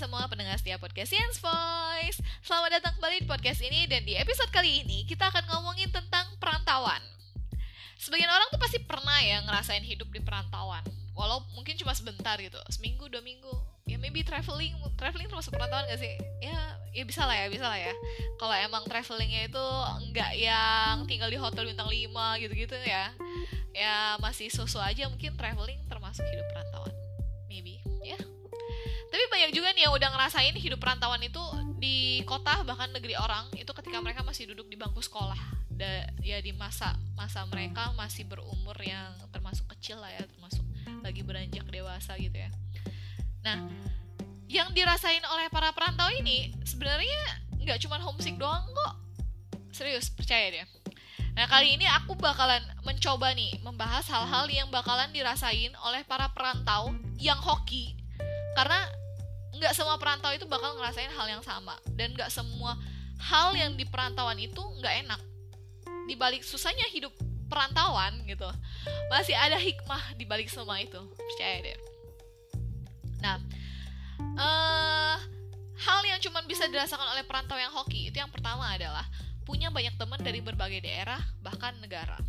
semua pendengar setia podcast Science Voice. Selamat datang kembali di podcast ini Dan di episode kali ini kita akan ngomongin tentang perantauan. Sebagian orang tuh pasti pernah ya ngerasain hidup di perantauan. Walau mungkin cuma sebentar gitu Seminggu, dua minggu. Ya maybe traveling Traveling termasuk perantauan gak sih? Ya, ya bisa lah ya, bisa lah ya. Kalau emang travelingnya itu nggak yang tinggal di hotel bintang 5 gitu-gitu ya. Ya masih susu aja mungkin traveling termasuk hidup perantauan banyak juga nih yang udah ngerasain hidup perantauan itu di kota bahkan negeri orang itu ketika mereka masih duduk di bangku sekolah. Da, ya di masa masa mereka masih berumur yang termasuk kecil lah ya termasuk lagi beranjak dewasa gitu ya. Nah yang dirasain oleh para perantau ini sebenarnya nggak cuma homesick doang kok. Serius percaya deh. Nah kali ini aku bakalan mencoba nih membahas hal-hal yang bakalan dirasain oleh para perantau yang hoki. Karena nggak semua perantau itu bakal ngerasain hal yang sama. Dan nggak semua hal yang di perantauan itu nggak enak. Di balik susahnya hidup perantauan gitu masih ada hikmah di balik semua itu. Percaya deh. Nah uh, hal yang cuma bisa dirasakan oleh perantau yang hoki itu yang pertama adalah punya banyak teman dari berbagai daerah bahkan negara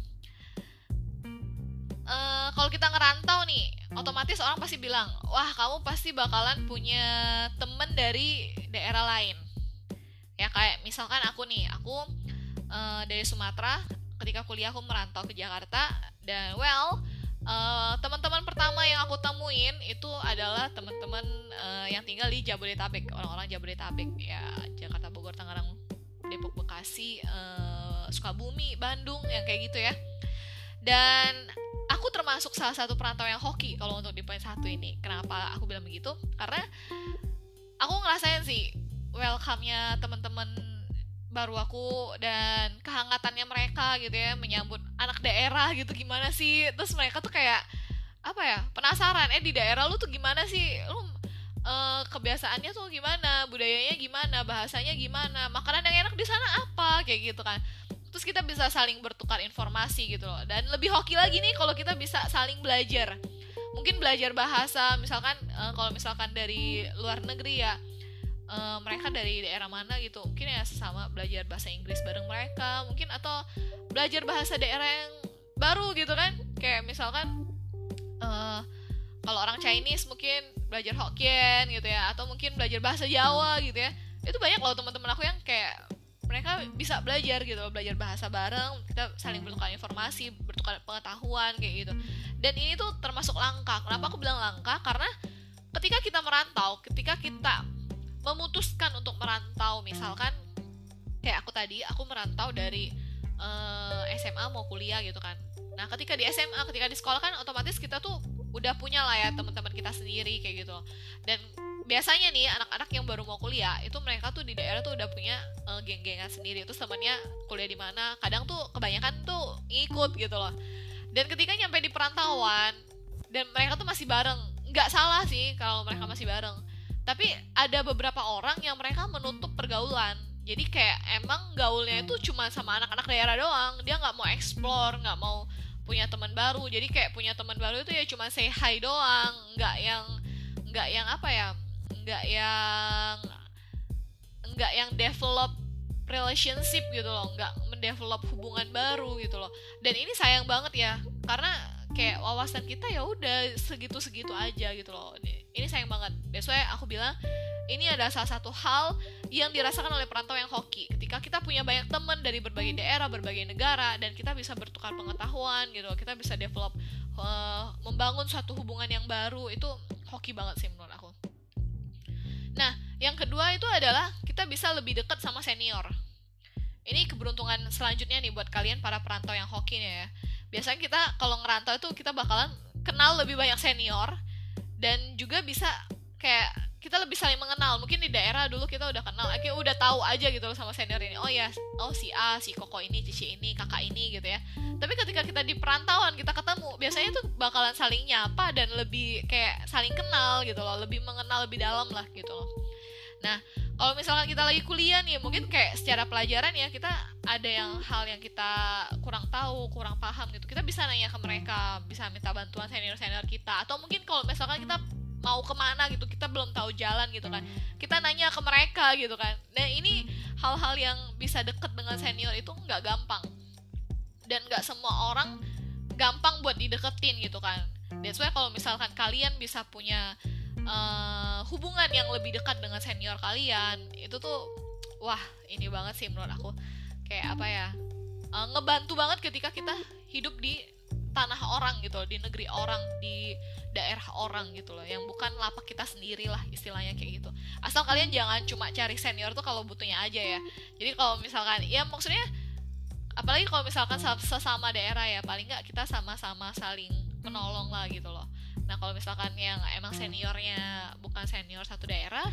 uh, kalau kita ngerantau nih otomatis orang pasti bilang wah kamu pasti bakalan punya temen dari daerah lain. Ya kayak misalkan aku nih aku uh, dari Sumatera ketika kuliah aku merantau ke Jakarta dan well uh, teman-teman pertama yang aku temuin itu adalah teman-teman uh, yang tinggal di Jabodetabek orang-orang Jabodetabek ya Jakarta Bogor Tangerang Depok Bekasi uh, Sukabumi Bandung yang kayak gitu ya. Dan aku termasuk salah satu perantau yang hoki kalau untuk di poin satu ini. Kenapa aku bilang begitu? Karena aku ngerasain sih welcome-nya teman-teman baru aku dan kehangatannya mereka gitu ya menyambut anak daerah gitu gimana sih? Terus mereka tuh kayak apa ya penasaran eh di daerah lu tuh gimana sih? Lu uh, kebiasaannya tuh gimana? Budayanya gimana? Bahasanya gimana? Makanan yang enak di sana apa? Kayak gitu kan terus kita bisa saling bertukar informasi gitu loh. Dan lebih hoki lagi nih kalau kita bisa saling belajar. Mungkin belajar bahasa misalkan uh, kalau misalkan dari luar negeri ya uh, mereka dari daerah mana gitu mungkin ya sesama belajar bahasa Inggris bareng mereka mungkin atau belajar bahasa daerah yang baru gitu kan. Kayak misalkan uh, kalau orang Chinese mungkin belajar Hokkien gitu ya atau mungkin belajar bahasa Jawa gitu ya. Itu banyak loh teman-teman aku yang kayak mereka bisa belajar gitu belajar bahasa bareng kita saling bertukar informasi bertukar pengetahuan kayak gitu. Dan ini tuh termasuk langka kenapa aku bilang langka karena ketika kita merantau ketika kita memutuskan untuk merantau misalkan kayak aku tadi aku merantau dari uh, eh, SMA mau kuliah gitu kan. Nah ketika di SMA ketika di sekolah kan otomatis kita tuh udah punya lah ya teman-teman kita sendiri kayak gitu. Dan biasanya nih anak-anak yang baru mau kuliah itu mereka tuh di daerah tuh udah punya uh, geng-gengan sendiri. Terus temannya kuliah di mana kadang tuh kebanyakan tuh ngikut gitu loh. Dan ketika nyampe di perantauan dan mereka tuh masih bareng. Nggak salah sih kalau mereka masih bareng. Tapi ada beberapa orang yang mereka menutup pergaulan. Jadi kayak emang gaulnya itu cuma sama anak-anak daerah doang. Dia nggak mau explore nggak mau punya teman baru. Jadi kayak punya teman baru itu ya cuma say hi doang. Nggak yang nggak yang apa ya nggak yang nggak yang develop relationship gitu loh nggak mendevelop hubungan baru gitu loh. Dan ini sayang banget ya karena kayak wawasan kita ya udah segitu segitu aja gitu loh. Ini sayang banget. That's why aku bilang ini adalah salah satu hal yang dirasakan oleh perantau yang hoki. Ketika kita punya banyak teman dari berbagai daerah berbagai negara dan kita bisa bertukar pengetahuan gitu kita bisa develop uh, membangun suatu hubungan yang baru itu hoki banget sih menurut aku Nah, yang kedua itu adalah kita bisa lebih dekat sama senior. Ini keberuntungan selanjutnya nih buat kalian para perantau yang hoki nih ya. Biasanya kita kalau ngerantau itu kita bakalan kenal lebih banyak senior dan juga bisa kayak kita lebih saling mengenal. Mungkin di daerah dulu kita udah kenal akhirnya udah tahu aja gitu sama senior ini. Oh ya oh si A si Koko ini Cici ini kakak ini gitu ya. Tapi ketika kita di perantauan kita ketemu biasanya tuh bakalan saling nyapa dan lebih kayak saling kenal gitu loh. Lebih mengenal lebih dalam lah gitu loh. Nah kalau misalkan kita lagi kuliah nih mungkin kayak secara pelajaran ya kita ada yang hal yang kita kurang tahu kurang paham gitu. Kita bisa nanya ke mereka bisa minta bantuan senior senior kita. Atau mungkin kalau misalkan kita mau ke mana gitu kita belum tahu jalan gitu kan. Kita nanya ke mereka gitu kan. Nah ini hal-hal yang bisa deket dengan senior itu nggak gampang. Dan nggak semua orang gampang buat dideketin gitu kan. That's why kalau misalkan kalian bisa punya uh, hubungan yang lebih dekat dengan senior kalian itu tuh wah ini banget sih menurut aku. Kayak apa ya uh, ngebantu banget ketika kita hidup di tanah orang gitu loh, di negeri orang di daerah orang gitu loh yang bukan lapak kita sendiri lah istilahnya kayak gitu. Asal kalian jangan cuma cari senior tuh kalau butuhnya aja ya. Jadi kalau misalkan ya maksudnya apalagi kalau misalkan sesama daerah ya paling nggak kita sama-sama saling menolong lah gitu loh. Nah kalau misalkan yang emang seniornya bukan senior satu daerah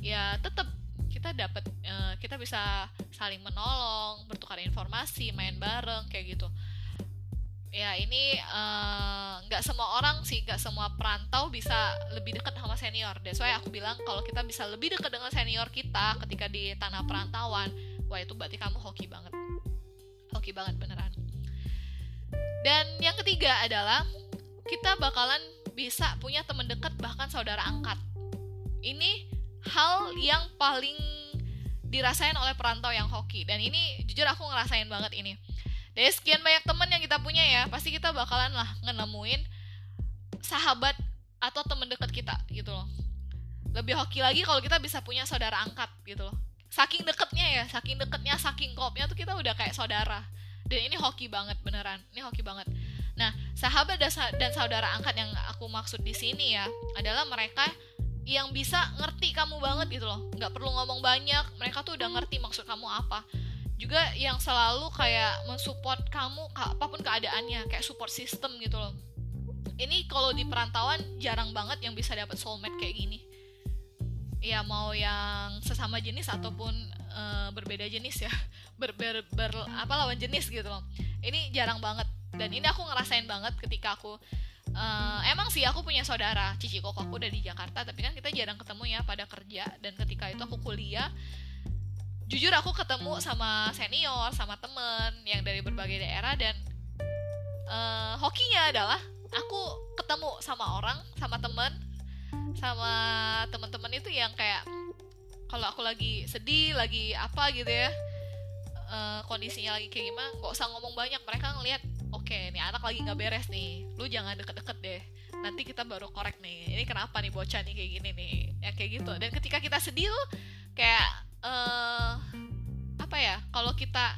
ya tetap kita dapat uh, kita bisa saling menolong bertukar informasi main bareng kayak gitu ya ini eh, nggak uh, semua orang sih nggak semua perantau bisa lebih dekat sama senior. That's why aku bilang kalau kita bisa lebih dekat dengan senior kita ketika di tanah perantauan wah itu berarti kamu hoki banget. Hoki banget beneran. Dan yang ketiga adalah kita bakalan bisa punya teman dekat bahkan saudara angkat. Ini hal yang paling dirasain oleh perantau yang hoki. Dan ini jujur aku ngerasain banget ini dari sekian banyak teman yang kita punya ya. Pasti kita bakalan lah ngenemuin sahabat atau teman dekat kita gitu loh. Lebih hoki lagi kalau kita bisa punya saudara angkat gitu loh. Saking deketnya ya saking deketnya saking kopnya tuh kita udah kayak saudara. Dan ini hoki banget beneran. Ini hoki banget. Nah sahabat dan saudara angkat yang aku maksud di sini ya adalah mereka yang bisa ngerti kamu banget gitu loh. Nggak perlu ngomong banyak. Mereka tuh udah ngerti maksud kamu apa juga yang selalu kayak mensupport kamu apa pun keadaannya kayak support system gitu loh. Ini kalau di perantauan jarang banget yang bisa dapat soulmate kayak gini. Ya mau yang sesama jenis ataupun uh, berbeda jenis ya. Ber, ber, ber apa lawan jenis gitu loh. Ini jarang banget. Dan ini aku ngerasain banget ketika aku uh, emang sih aku punya saudara cici koko aku udah di Jakarta tapi kan kita jarang ketemu ya pada kerja. Dan ketika itu aku kuliah jujur aku ketemu sama senior sama temen yang dari berbagai daerah dan uh, hokinya adalah aku ketemu sama orang sama temen sama teman-teman itu yang kayak kalau aku lagi sedih lagi apa gitu ya uh, kondisinya lagi kayak gimana nggak usah ngomong banyak. Mereka ngelihat oke okay, nih anak lagi nggak beres nih lu jangan deket-deket deh. Nanti kita baru korek nih. Ini kenapa nih bocah nih kayak gini nih? Ya kayak gitu. Dan ketika kita sedih tuh kayak uh, apa ya kalau kita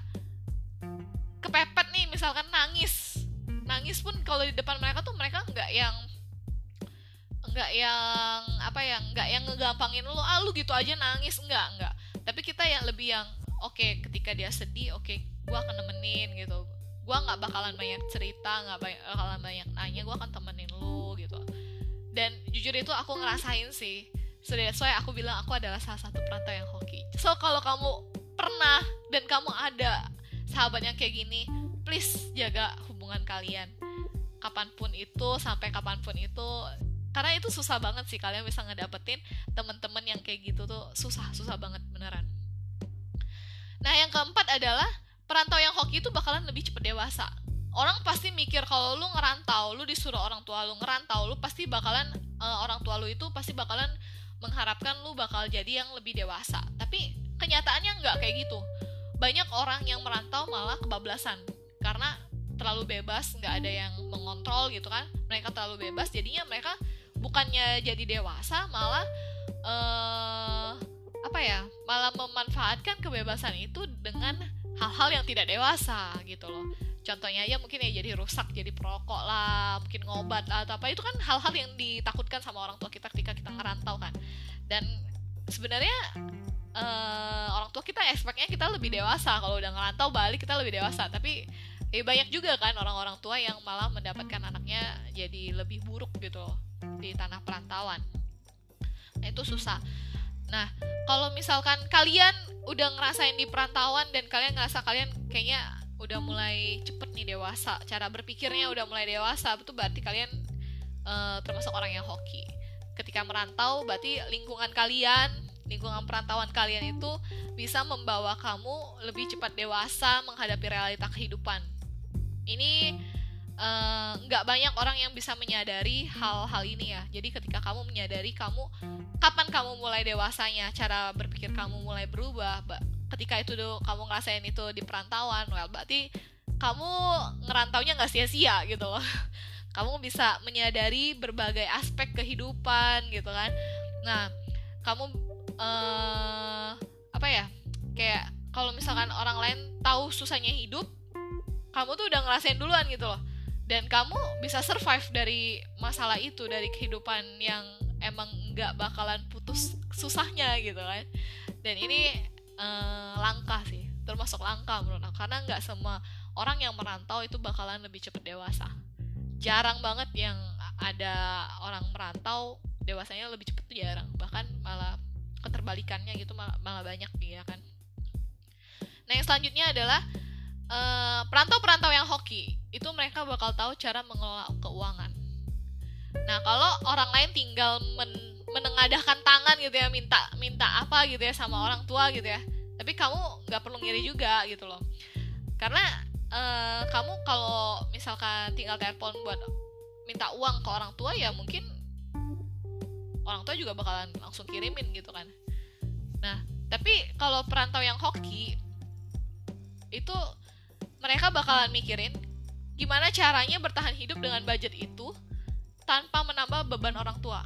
kepepet nih misalkan nangis. Nangis pun kalau di depan mereka tuh mereka nggak yang nggak yang apa ya nggak yang ngegampangin lo ah lu gitu aja nangis. Nggak nggak. Tapi kita yang lebih yang oke okay, ketika dia sedih oke okay, gue akan nemenin gitu. Gue nggak bakalan banyak cerita nggak bakalan banyak nanya gue akan temenin lu gitu. Dan jujur itu aku ngerasain sih so that's why aku bilang aku adalah salah satu perantau yang hoki. So kalau kamu pernah dan kamu ada sahabat yang kayak gini please jaga hubungan kalian. Kapan pun itu sampai kapan pun itu. Karena itu susah banget sih kalian bisa ngedapetin temen-temen yang kayak gitu tuh susah susah banget beneran. Nah yang keempat adalah perantau yang hoki itu bakalan lebih cepet dewasa. Orang pasti mikir kalau lu ngerantau lu disuruh orang tua lu ngerantau lu pasti bakalan uh, orang tua lu itu pasti bakalan mengharapkan lu bakal jadi yang lebih dewasa. Tapi kenyataannya nggak kayak gitu. Banyak orang yang merantau malah kebablasan. Karena terlalu bebas nggak ada yang mengontrol gitu kan. Mereka terlalu bebas jadinya mereka bukannya jadi dewasa malah uh, apa ya malah memanfaatkan kebebasan itu dengan hal-hal yang tidak dewasa gitu loh contohnya aja mungkin ya jadi rusak jadi perokok lah mungkin ngobat atau apa itu kan hal-hal yang ditakutkan sama orang tua kita ketika kita ngerantau kan. Dan sebenarnya uh, orang tua kita expectnya kita lebih dewasa kalau udah ngerantau balik kita lebih dewasa. Tapi ya banyak juga kan orang-orang tua yang malah mendapatkan anaknya jadi lebih buruk gitu di tanah perantauan. Nah itu susah. Nah kalau misalkan kalian udah ngerasain di perantauan dan kalian ngerasa kalian kayaknya udah mulai cepet nih dewasa. Cara berpikirnya udah mulai dewasa itu berarti kalian uh, termasuk orang yang hoki. Ketika merantau berarti lingkungan kalian lingkungan perantauan kalian itu bisa membawa kamu lebih cepat dewasa menghadapi realita kehidupan. Ini eh, nggak uh, banyak orang yang bisa menyadari hal-hal ini ya. Jadi ketika kamu menyadari kamu kapan kamu mulai dewasanya cara berpikir kamu mulai berubah ketika itu do, kamu ngerasain itu di perantauan well berarti kamu ngerantaunya nggak sia-sia gitu loh. Kamu bisa menyadari berbagai aspek kehidupan gitu kan. Nah kamu uh, apa ya kayak kalau misalkan orang lain tahu susahnya hidup kamu tuh udah ngerasain duluan gitu loh. Dan kamu bisa survive dari masalah itu dari kehidupan yang emang nggak bakalan putus susahnya gitu kan. Dan ini uh, langkah sih termasuk langkah menurut aku. Karena nggak semua orang yang merantau itu bakalan lebih cepat dewasa. Jarang banget yang ada orang merantau dewasanya lebih cepet tuh jarang. Bahkan malah keterbalikannya gitu malah, malah banyak ya kan. Nah yang selanjutnya adalah uh, perantau-perantau yang hoki. Itu mereka bakal tahu cara mengelola keuangan. Nah kalau orang lain tinggal men menengadahkan tangan gitu ya minta minta apa gitu ya sama orang tua gitu ya. Tapi kamu nggak perlu ngiri juga gitu loh. Karena uh, kamu kalau misalkan tinggal telepon buat minta uang ke orang tua ya mungkin orang tua juga bakalan langsung kirimin gitu kan. Nah tapi kalau perantau yang hoki itu mereka bakalan mikirin gimana caranya bertahan hidup dengan budget itu tanpa menambah beban orang tua.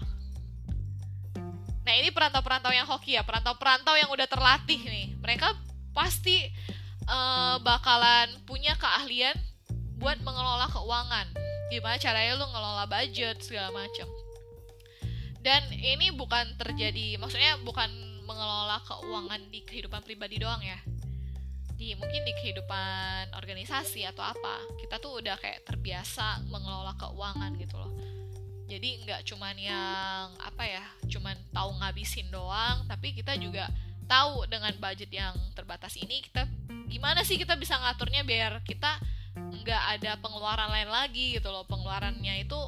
Nah ini perantau-perantau yang hoki ya, perantau-perantau yang udah terlatih nih. Mereka pasti uh, bakalan punya keahlian buat mengelola keuangan. Gimana caranya lu ngelola budget segala macam. Dan ini bukan terjadi, maksudnya bukan mengelola keuangan di kehidupan pribadi doang ya. Di mungkin di kehidupan organisasi atau apa, kita tuh udah kayak terbiasa mengelola keuangan gitu loh. Jadi nggak cuman yang apa ya, cuman tahu ngabisin doang, tapi kita juga tahu dengan budget yang terbatas ini kita gimana sih kita bisa ngaturnya biar kita nggak ada pengeluaran lain lagi gitu loh. Pengeluarannya itu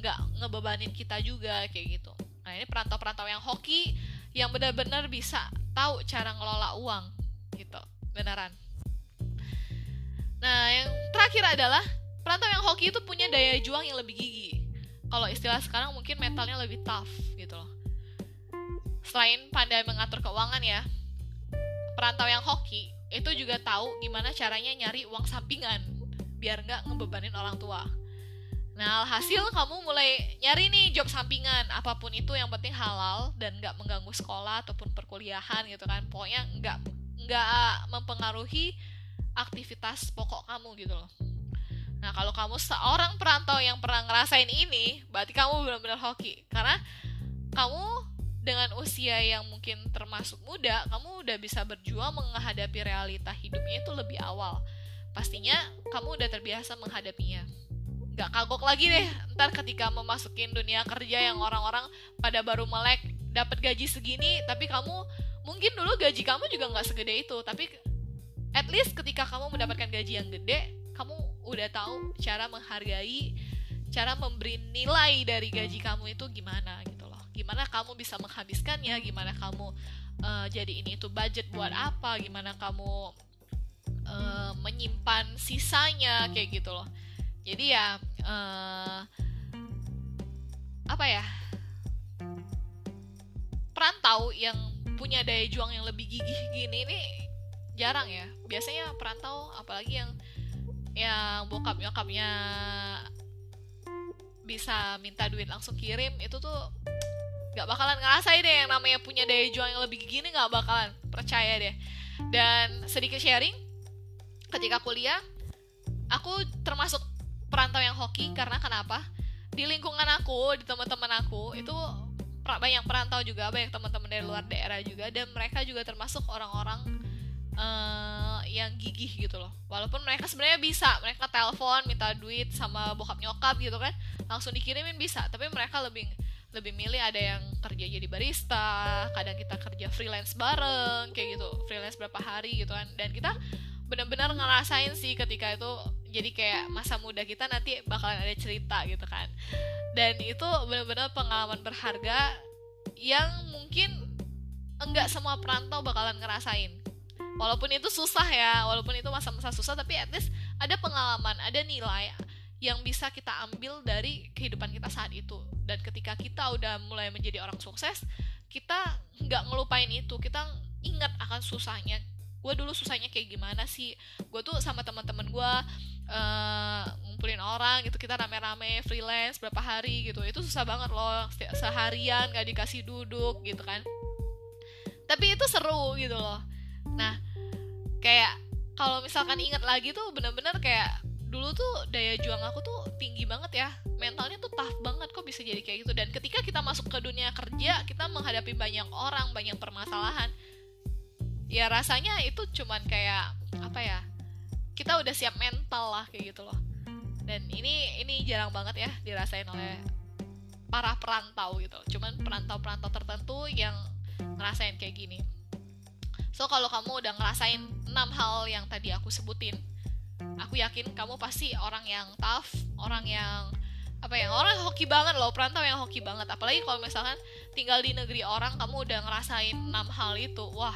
nggak ngebebanin kita juga kayak gitu. Nah ini perantau-perantau yang hoki yang benar-benar bisa tahu cara ngelola uang gitu. Beneran. Nah yang terakhir adalah perantau yang hoki itu punya daya juang yang lebih gigi kalau istilah sekarang mungkin mentalnya lebih tough gitu loh selain pandai mengatur keuangan ya perantau yang hoki itu juga tahu gimana caranya nyari uang sampingan biar nggak ngebebanin orang tua. Nah, hasil kamu mulai nyari nih job sampingan, apa pun itu yang penting halal dan nggak mengganggu sekolah ataupun perkuliahan gitu kan. Pokoknya nggak nggak mempengaruhi aktivitas pokok kamu gitu loh. Nah, kalau kamu seorang perantau yang pernah ngerasain ini, berarti kamu benar-benar hoki. Karena kamu dengan usia yang mungkin termasuk muda, kamu udah bisa berjuang menghadapi realita hidupnya itu lebih awal. Pastinya kamu udah terbiasa menghadapinya. Gak kagok lagi deh, ntar ketika memasukin dunia kerja yang orang-orang pada baru melek dapat gaji segini, tapi kamu mungkin dulu gaji kamu juga nggak segede itu, tapi at least ketika kamu mendapatkan gaji yang gede, udah tahu cara menghargai, cara memberi nilai dari gaji kamu itu gimana gitu gimana kamu bisa menghabiskannya? Gimana kamu uh, jadi ini itu budget buat apa? Gimana kamu uh, menyimpan sisanya? Kayak gitu loh. Jadi ya uh, apa ya? Perantau yang punya daya juang yang lebih gigih gini ini jarang ya. Biasanya perantau apalagi yang yang bokap nyokapnya bisa minta duit langsung kirim itu tuh nggak bakalan ngerasain deh yang namanya punya daya juang yang lebih gini nggak bakalan percaya deh. Dan sedikit sharing ketika kuliah aku termasuk perantau yang hoki karena kenapa? Di lingkungan aku di teman-teman aku itu banyak perantau juga banyak teman-teman dari luar daerah juga dan mereka juga termasuk orang-orang uh, yang gigih gitu loh. Walaupun mereka sebenarnya bisa mereka telepon minta duit sama bokap nyokap gitu kan langsung dikirimin bisa. Tapi mereka lebih lebih milih ada yang kerja jadi barista kadang kita kerja freelance bareng kayak gitu freelance berapa hari gitu kan. Dan kita benar-benar ngerasain sih ketika itu jadi kayak masa muda kita nanti bakalan ada cerita gitu kan. Dan itu benar-benar pengalaman berharga yang mungkin enggak semua perantau bakalan ngerasain walaupun itu susah ya walaupun itu masa-masa susah tapi at least ada pengalaman ada nilai yang bisa kita ambil dari kehidupan kita saat itu. Dan ketika kita udah mulai menjadi orang sukses kita nggak ngelupain itu. Kita ingat akan susahnya. Gue dulu susahnya kayak gimana sih? Gue tuh sama teman-teman gue uh, ngumpulin orang gitu kita rame-rame freelance berapa hari gitu. Itu susah banget loh seharian gak dikasih duduk gitu kan. Tapi itu seru gitu loh nah kayak kalau misalkan inget lagi tuh bener-bener kayak dulu tuh daya juang aku tuh tinggi banget ya. Mentalnya tuh tough banget kok bisa jadi kayak gitu. Dan ketika kita masuk ke dunia kerja kita menghadapi banyak orang banyak permasalahan ya rasanya itu cuman kayak apa ya kita udah siap mental lah kayak gitu loh. Dan ini ini jarang banget ya dirasain oleh para perantau gitu. Cuman perantau-perantau tertentu yang ngerasain kayak gini so kalau kamu udah ngerasain enam hal yang tadi aku sebutin aku yakin kamu pasti orang yang tough orang yang apa ya orang hoki banget loh perantau yang hoki banget. Apalagi kalau misalkan tinggal di negeri orang kamu udah ngerasain enam hal itu wah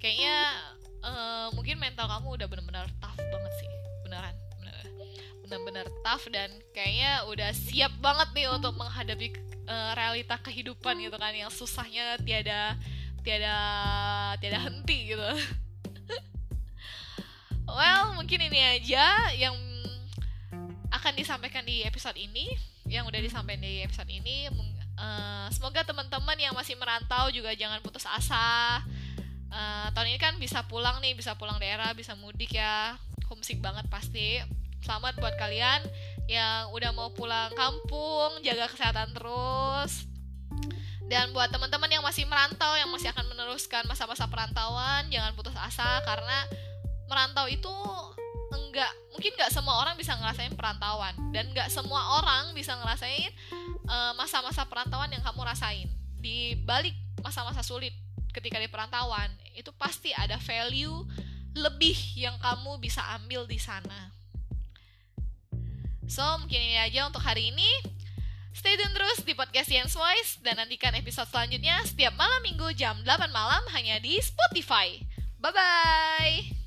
kayaknya uh, mungkin mental kamu udah bener-bener tough banget sih. Beneran bener-bener tough dan kayaknya udah siap banget nih untuk menghadapi uh, realita kehidupan gitu kan yang susahnya tiada tiada tiada henti gitu. Well mungkin ini aja yang akan disampaikan di episode ini yang udah disampaikan di episode ini. Uh, semoga teman-teman yang masih merantau juga jangan putus asa. Uh, tahun ini kan bisa pulang nih bisa pulang daerah bisa mudik ya. Homesick banget pasti. Selamat buat kalian yang udah mau pulang kampung jaga kesehatan terus dan buat teman-teman yang masih merantau yang masih akan meneruskan masa-masa perantauan jangan putus asa karena merantau itu enggak mungkin nggak semua orang bisa ngerasain perantauan dan nggak semua orang bisa ngerasain eh, masa-masa uh, perantauan yang kamu rasain di balik masa-masa sulit ketika di perantauan itu pasti ada value lebih yang kamu bisa ambil di sana. So, mungkin ini aja untuk hari ini. Stay tune terus di podcast Jens Voice dan nantikan episode selanjutnya setiap malam minggu jam 8 malam hanya di Spotify. Bye-bye!